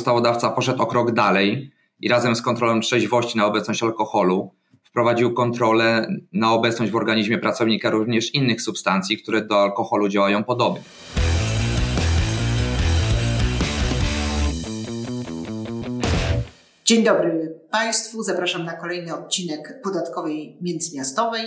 ustawodawca poszedł o krok dalej i razem z kontrolą trzeźwości na obecność alkoholu wprowadził kontrolę na obecność w organizmie pracownika również innych substancji, które do alkoholu działają podobnie. Dzień dobry Państwu. Zapraszam na kolejny odcinek podatkowej międzymiastowej.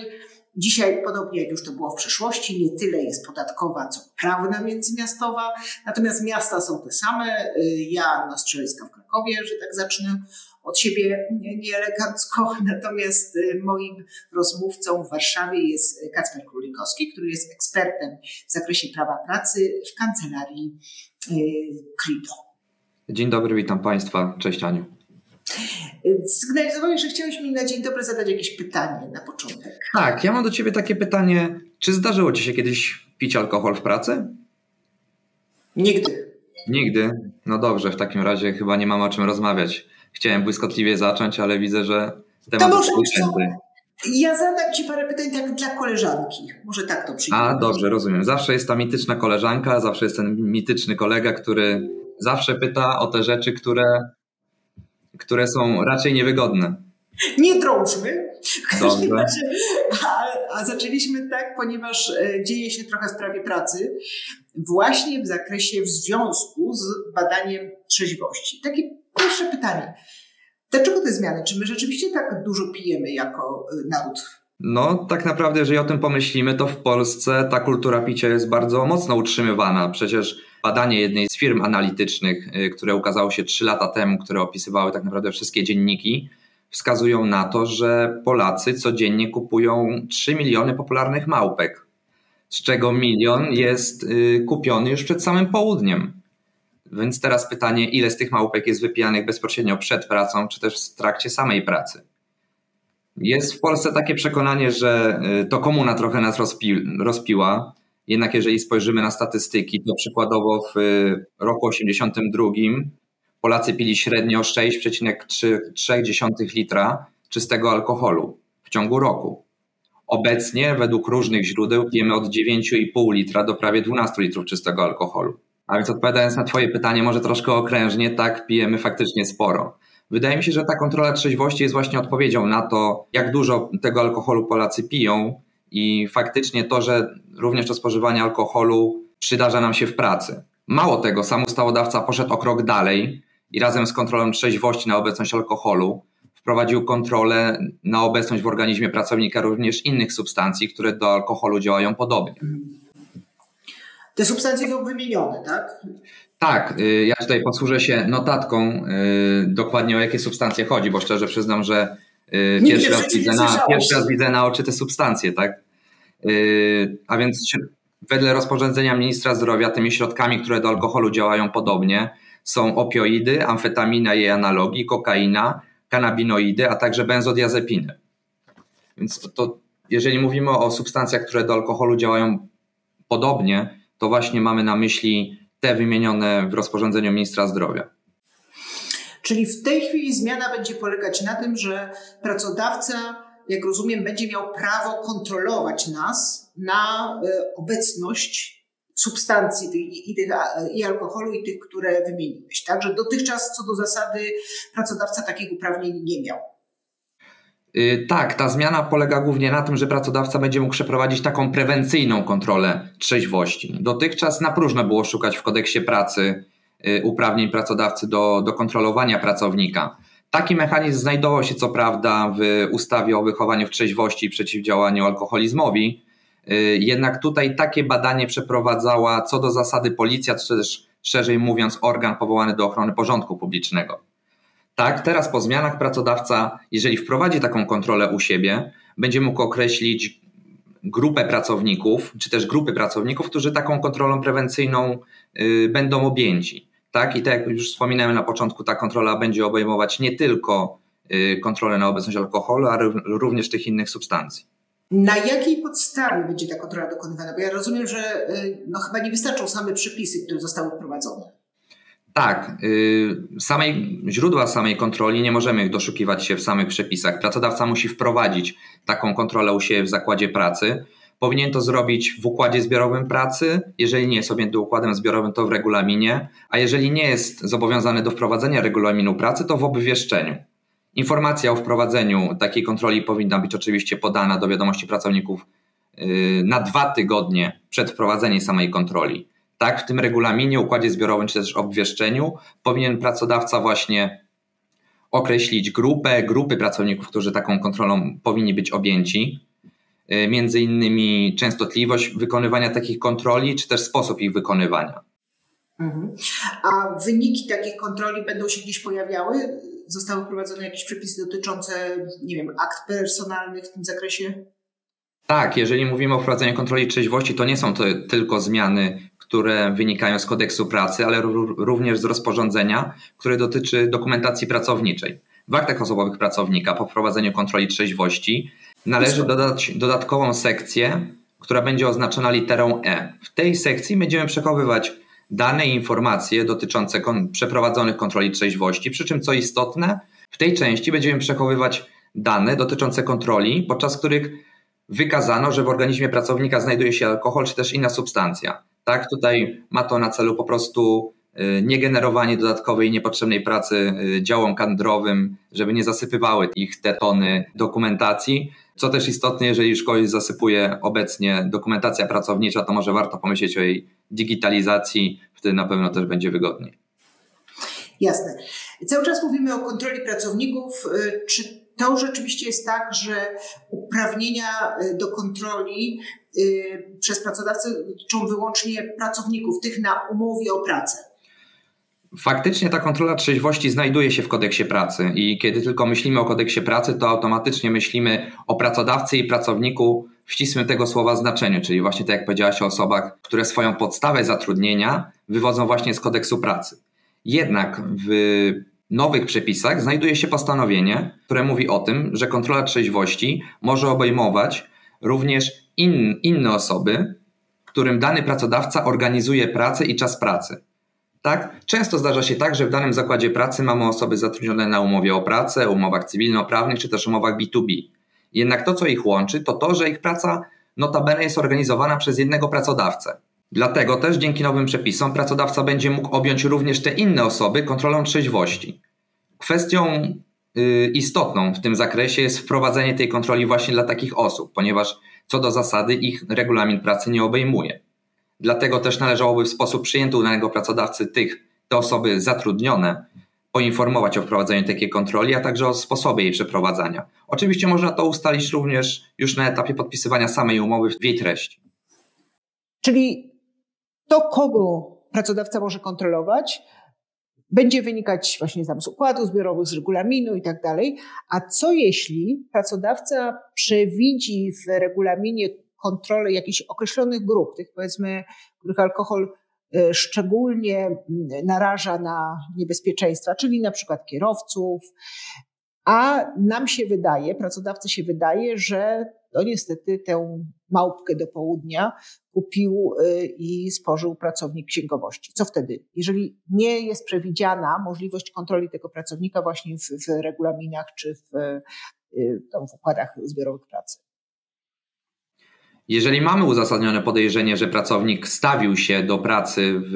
Dzisiaj, podobnie jak już to było w przeszłości, nie tyle jest podatkowa, co prawna międzymiastowa. Natomiast miasta są te same. Ja, Anna Strzelecka w Krakowie, że tak zacznę od siebie nieelegancko. Natomiast moim rozmówcą w Warszawie jest Kacper Królikowski, który jest ekspertem w zakresie prawa pracy w kancelarii Krido. Dzień dobry, witam Państwa. Cześć Aniu. Sygnalizowałeś, że chciałeś mi na dzień dobry zadać jakieś pytanie na początek. Tak, ja mam do ciebie takie pytanie. Czy zdarzyło ci się kiedyś pić alkohol w pracy? Nigdy. Nigdy? No dobrze, w takim razie chyba nie mamy o czym rozmawiać. Chciałem błyskotliwie zacząć, ale widzę, że temat to może jest Ja zadam ci parę pytań tak dla koleżanki. Może tak to przyjdzie. A, dobrze, rozumiem. Zawsze jest ta mityczna koleżanka, zawsze jest ten mityczny kolega, który zawsze pyta o te rzeczy, które które są raczej niewygodne. Nie. Dobrze. A, a zaczęliśmy tak, ponieważ e, dzieje się trochę w sprawie pracy, właśnie w zakresie w związku z badaniem trzeźwości. Takie pierwsze pytanie. Dlaczego te zmiany? Czy my rzeczywiście tak dużo pijemy jako e, naród no, tak naprawdę, jeżeli o tym pomyślimy, to w Polsce ta kultura picia jest bardzo mocno utrzymywana. Przecież badanie jednej z firm analitycznych, y, które ukazało się 3 lata temu, które opisywały tak naprawdę wszystkie dzienniki, wskazują na to, że Polacy codziennie kupują 3 miliony popularnych małpek, z czego milion jest y, kupiony już przed samym południem. Więc teraz pytanie, ile z tych małpek jest wypijanych bezpośrednio przed pracą, czy też w trakcie samej pracy. Jest w Polsce takie przekonanie, że y, to komuna trochę nas rozpi rozpiła. Jednak jeżeli spojrzymy na statystyki, to przykładowo w y, roku 82 Polacy pili średnio 6,3 litra czystego alkoholu w ciągu roku. Obecnie według różnych źródeł pijemy od 9,5 litra do prawie 12 litrów czystego alkoholu. A więc odpowiadając na Twoje pytanie, może troszkę okrężnie, tak, pijemy faktycznie sporo. Wydaje mi się, że ta kontrola trzeźwości jest właśnie odpowiedzią na to, jak dużo tego alkoholu Polacy piją i faktycznie to, że również to spożywanie alkoholu przydarza nam się w pracy. Mało tego, sam ustawodawca poszedł o krok dalej i razem z kontrolą trzeźwości na obecność alkoholu wprowadził kontrolę na obecność w organizmie pracownika również innych substancji, które do alkoholu działają podobnie. Te substancje są wymienione, tak? Tak, y, ja tutaj posłużę się notatką y, dokładnie o jakie substancje chodzi, bo szczerze przyznam, że y, pierwszy raz, widzę na, pierwszy raz widzę na oczy te substancje, tak? A więc wedle rozporządzenia ministra zdrowia tymi środkami, które do alkoholu działają podobnie są opioidy, amfetamina i jej analogii, kokaina, kanabinoidy, a także benzodiazepiny. Więc to, to jeżeli mówimy o substancjach, które do alkoholu działają podobnie, to właśnie mamy na myśli te wymienione w rozporządzeniu ministra zdrowia. Czyli w tej chwili zmiana będzie polegać na tym, że pracodawca, jak rozumiem, będzie miał prawo kontrolować nas na e, obecność substancji i, i alkoholu, i tych, które wymieniłeś. Także dotychczas co do zasady pracodawca takich uprawnień nie miał. Y, tak, ta zmiana polega głównie na tym, że pracodawca będzie mógł przeprowadzić taką prewencyjną kontrolę trzeźwości. Dotychczas na próżno było szukać w kodeksie pracy y, uprawnień pracodawcy do, do kontrolowania pracownika. Taki mechanizm znajdował się co prawda w ustawie o wychowaniu w trzeźwości i przeciwdziałaniu alkoholizmowi, y, jednak tutaj takie badanie przeprowadzała co do zasady policja, czy też szerzej mówiąc organ powołany do ochrony porządku publicznego. Tak, teraz po zmianach pracodawca, jeżeli wprowadzi taką kontrolę u siebie, będzie mógł określić grupę pracowników, czy też grupy pracowników, którzy taką kontrolą prewencyjną y, będą objęci. Tak? I tak jak już wspominałem na początku, ta kontrola będzie obejmować nie tylko y, kontrolę na obecność alkoholu, ale również tych innych substancji. Na jakiej podstawie będzie ta kontrola dokonywana? Bo ja rozumiem, że y, no, chyba nie wystarczą same przepisy, które zostały wprowadzone. Tak, y, samej, źródła samej kontroli nie możemy doszukiwać się w samych przepisach. Pracodawca musi wprowadzić taką kontrolę u siebie w zakładzie pracy. Powinien to zrobić w układzie zbiorowym pracy. Jeżeli nie jest objęty układem zbiorowym, to w regulaminie, a jeżeli nie jest zobowiązany do wprowadzenia regulaminu pracy, to w obwieszczeniu. Informacja o wprowadzeniu takiej kontroli powinna być oczywiście podana do wiadomości pracowników yy, na dwa tygodnie przed wprowadzeniem samej kontroli. Tak, w tym regulaminie, układzie zbiorowym czy też obwieszczeniu powinien pracodawca właśnie określić grupę, grupy pracowników, którzy taką kontrolą powinni być objęci. Yy, między innymi częstotliwość wykonywania takich kontroli, czy też sposób ich wykonywania. Mhm. A wyniki takich kontroli będą się gdzieś pojawiały? Zostały wprowadzone jakieś przepisy dotyczące, nie wiem, akt personalnych w tym zakresie? Tak, jeżeli mówimy o wprowadzeniu kontroli trzeźwości, to nie są to tylko zmiany, które wynikają z kodeksu pracy, ale również z rozporządzenia, które dotyczy dokumentacji pracowniczej. W aktach osobowych pracownika po wprowadzeniu kontroli trzeźwości należy dodać dodatkową sekcję, która będzie oznaczona literą E. W tej sekcji będziemy przechowywać dane i informacje dotyczące kon przeprowadzonych kontroli trzeźwości, przy czym co istotne, w tej części będziemy przechowywać dane dotyczące kontroli, podczas których wykazano, że w organizmie pracownika znajduje się alkohol czy też inna substancja. Tak, tutaj ma to na celu po prostu y, niegenerowanie dodatkowej niepotrzebnej pracy y, działom kadrowym, żeby nie zasypywały ich te tony dokumentacji. Co też istotne, jeżeli już kogoś zasypuje obecnie dokumentacja pracownicza, to może warto pomyśleć o jej digitalizacji, wtedy na pewno też będzie wygodniej. Jasne. Cały czas mówimy o kontroli pracowników. Y, czy to rzeczywiście jest tak, że uprawnienia y, do kontroli y, przez pracodawcę dotyczą wyłącznie pracowników, tych na umowie o pracę? Faktycznie ta kontrola trzeźwości znajduje się w kodeksie pracy i kiedy tylko myślimy o kodeksie pracy, to automatycznie myślimy o pracodawcy i pracowniku w ścisłym tego słowa znaczeniu, czyli właśnie tak jak powiedziałaś o osobach, które swoją podstawę zatrudnienia wywodzą właśnie z kodeksu pracy. Jednak w nowych przepisach znajduje się postanowienie, które mówi o tym, że kontrola trzeźwości może obejmować również in, inne osoby, którym dany pracodawca organizuje pracę i czas pracy. Tak? Często zdarza się tak, że w danym zakładzie pracy mamy osoby zatrudnione na umowie o pracę, umowach cywilnoprawnych czy też umowach B2B. Jednak to, co ich łączy, to to, że ich praca notabene jest organizowana przez jednego pracodawcę. Dlatego też dzięki nowym przepisom pracodawca będzie mógł objąć również te inne osoby kontrolą trzeźwości. Kwestią yy, istotną w tym zakresie jest wprowadzenie tej kontroli właśnie dla takich osób, ponieważ co do zasady ich regulamin pracy nie obejmuje. Dlatego też należałoby w sposób przyjęty u danego pracodawcy tych, te osoby zatrudnione, poinformować o wprowadzeniu takiej kontroli, a także o sposobie jej przeprowadzania. Oczywiście można to ustalić również już na etapie podpisywania samej umowy w jej treści. Czyli to, kogo pracodawca może kontrolować, będzie wynikać właśnie tam z układów zbiorowych, z regulaminu i tak dalej. A co jeśli pracodawca przewidzi w regulaminie kontrolę jakichś określonych grup, tych powiedzmy, których alkohol e, szczególnie naraża na niebezpieczeństwa, czyli na przykład kierowców, a nam się wydaje, pracodawcy się wydaje, że to niestety tę małpkę do południa kupił e, i spożył pracownik księgowości. Co wtedy? Jeżeli nie jest przewidziana możliwość kontroli tego pracownika właśnie w, w regulaminach czy w, e, w układach zbiorowych pracy. Jeżeli mamy uzasadnione podejrzenie, że pracownik stawił się do pracy w,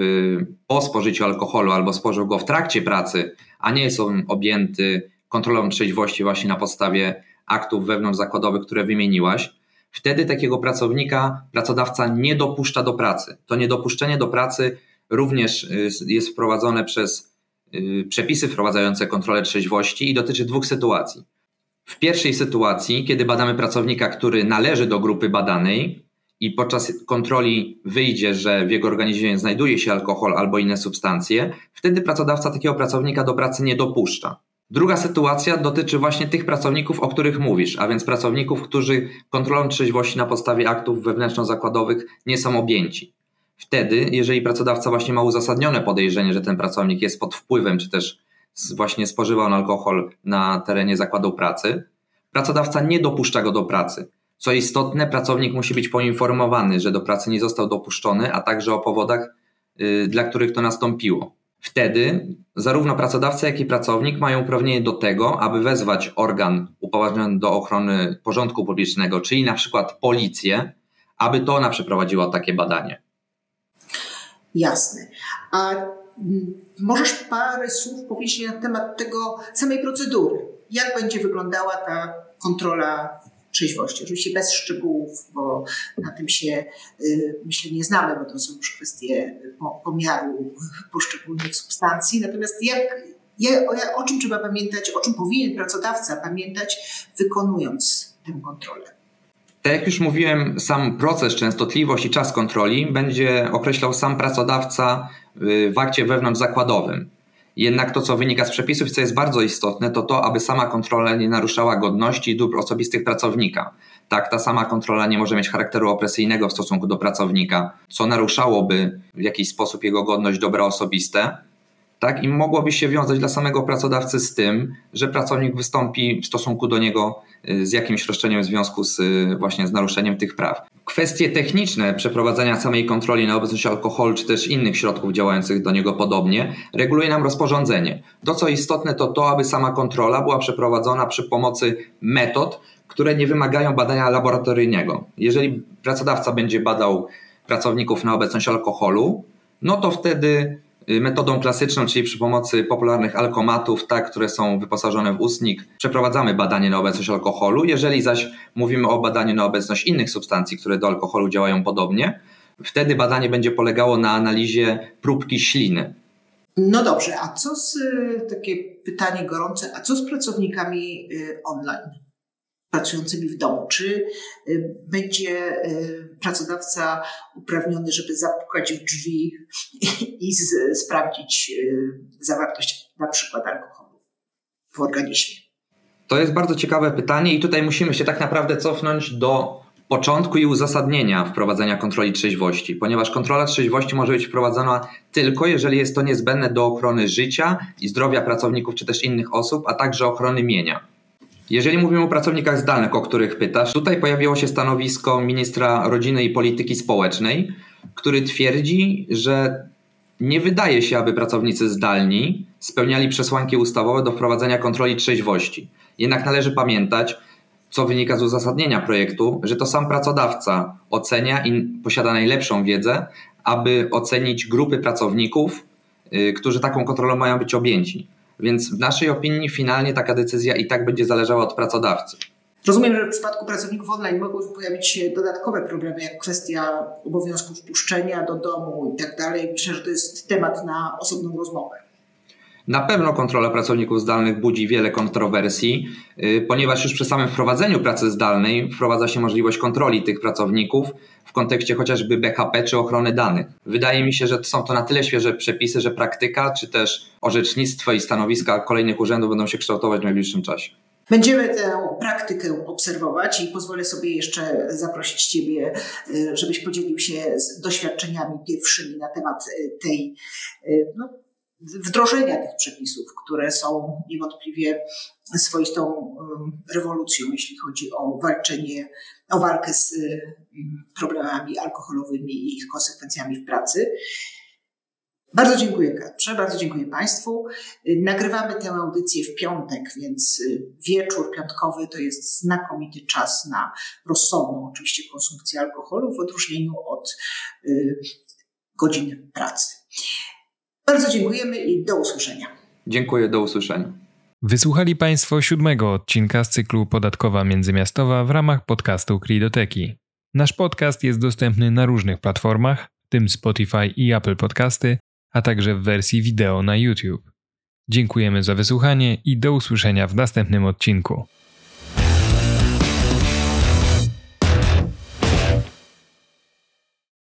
po spożyciu alkoholu albo spożył go w trakcie pracy, a nie jest on objęty kontrolą trzeźwości właśnie na podstawie aktów wewnątrzzakładowych, które wymieniłaś, wtedy takiego pracownika pracodawca nie dopuszcza do pracy. To niedopuszczenie do pracy również y, jest wprowadzone przez y, przepisy wprowadzające kontrolę trzeźwości i dotyczy dwóch sytuacji. W pierwszej sytuacji, kiedy badamy pracownika, który należy do grupy badanej i podczas kontroli wyjdzie, że w jego organizmie znajduje się alkohol albo inne substancje, wtedy pracodawca takiego pracownika do pracy nie dopuszcza. Druga sytuacja dotyczy właśnie tych pracowników, o których mówisz, a więc pracowników, którzy kontrolą trzeźwości na podstawie aktów wewnętrzno-zakładowych nie są objęci. Wtedy, jeżeli pracodawca właśnie ma uzasadnione podejrzenie, że ten pracownik jest pod wpływem, czy też właśnie spożywał alkohol na terenie zakładu pracy, pracodawca nie dopuszcza go do pracy. Co istotne, pracownik musi być poinformowany, że do pracy nie został dopuszczony, a także o powodach, yy, dla których to nastąpiło. Wtedy zarówno pracodawca, jak i pracownik mają uprawnienie do tego, aby wezwać organ upoważniony do ochrony porządku publicznego, czyli na przykład policję, aby to ona przeprowadziła takie badanie. Jasne. A możesz parę słów powiedzieć na temat tego samej procedury? Jak będzie wyglądała ta kontrola trzeźwości? Oczywiście bez szczegółów, bo na tym się y, myślę nie znamy, bo to są już kwestie pomiaru poszczególnych substancji. Natomiast jak, o czym trzeba pamiętać, o czym powinien pracodawca pamiętać, wykonując tę kontrolę? Tak jak już mówiłem, sam proces, częstotliwość i czas kontroli będzie określał sam pracodawca y, w akcie wewnątrzzakładowym. Jednak to, co wynika z przepisów, co jest bardzo istotne, to to, aby sama kontrola nie naruszała godności i dóbr osobistych pracownika. Tak, ta sama kontrola nie może mieć charakteru opresyjnego w stosunku do pracownika, co naruszałoby w jakiś sposób jego godność, dobra osobiste. Tak, i mogłoby się wiązać dla samego pracodawcy z tym, że pracownik wystąpi w stosunku do niego y, z jakimś roszczeniem w związku z y, właśnie z naruszeniem tych praw. Kwestie techniczne przeprowadzenia samej kontroli na obecność alkoholu czy też innych środków działających do niego podobnie reguluje nam rozporządzenie. To co istotne to to, aby sama kontrola była przeprowadzona przy pomocy metod, które nie wymagają badania laboratoryjnego. Jeżeli pracodawca będzie badał pracowników na obecność alkoholu, no to wtedy metodą klasyczną, czyli przy pomocy popularnych alkomatów, tak, które są wyposażone w ustnik, przeprowadzamy badanie na obecność alkoholu. Jeżeli zaś mówimy o badaniu na obecność innych substancji, które do alkoholu działają podobnie, wtedy badanie będzie polegało na analizie próbki śliny. No dobrze, a co z, y, takie pytanie gorące, a co z pracownikami y, online? Pracującymi w domu? Czy y, będzie y, pracodawca uprawniony, żeby zapukać w drzwi i z, sprawdzić y, zawartość na przykład alkoholu w organizmie? To jest bardzo ciekawe pytanie i tutaj musimy się tak naprawdę cofnąć do początku i uzasadnienia wprowadzenia kontroli trzeźwości, ponieważ kontrola trzeźwości może być wprowadzona tylko jeżeli jest to niezbędne do ochrony życia i zdrowia pracowników czy też innych osób, a także ochrony mienia. Jeżeli mówimy o pracownikach zdalnych, o których pytasz, tutaj pojawiło się stanowisko ministra rodziny i polityki społecznej, który twierdzi, że nie wydaje się, aby pracownicy zdalni spełniali przesłanki ustawowe do wprowadzenia kontroli trzeźwości. Jednak należy pamiętać, co wynika z uzasadnienia projektu, że to sam pracodawca ocenia i posiada najlepszą wiedzę, aby ocenić grupy pracowników, yy, którzy taką kontrolą mają być objęci. Więc w naszej opinii finalnie taka decyzja i tak będzie zależała od pracodawcy. Rozumiem, że w przypadku pracowników online mogą pojawić się dodatkowe problemy, jak kwestia obowiązku wpuszczenia do domu i tak dalej. Myślę, że to jest temat na osobną rozmowę. Na pewno kontrola pracowników zdalnych budzi wiele kontrowersji, y, ponieważ już przy samym wprowadzeniu pracy zdalnej wprowadza się możliwość kontroli tych pracowników w kontekście chociażby BHP czy ochrony danych. Wydaje mi się, że są to na tyle świeże przepisy, że praktyka czy też orzecznictwo i stanowiska kolejnych urzędów będą się kształtować w najbliższym czasie. Będziemy tę praktykę obserwować i pozwolę sobie jeszcze zaprosić Ciebie, y, żebyś podzielił się z doświadczeniami pierwszymi na temat y, tej no, wdrożenia tych przepisów, które są niewątpliwie swoistą rewolucją, jeśli chodzi o walczenie, o walkę z problemami alkoholowymi i ich konsekwencjami w pracy. Bardzo dziękuję Katrze, bardzo dziękuję Państwu. Nagrywamy tę audycję w piątek, więc wieczór piątkowy to jest znakomity czas na rozsądną oczywiście konsumpcję alkoholu w odróżnieniu od y, godzin pracy. Bardzo dziękujemy i do usłyszenia. Dziękuję, do usłyszenia. Wysłuchali Państwo siódmego odcinka z cyklu Podatkowa Międzymiastowa w ramach podcastu Kridoteki. Nasz podcast jest dostępny na różnych platformach, w tym Spotify i Apple Podcasty, a także w wersji wideo na YouTube. Dziękujemy za wysłuchanie i do usłyszenia w następnym odcinku.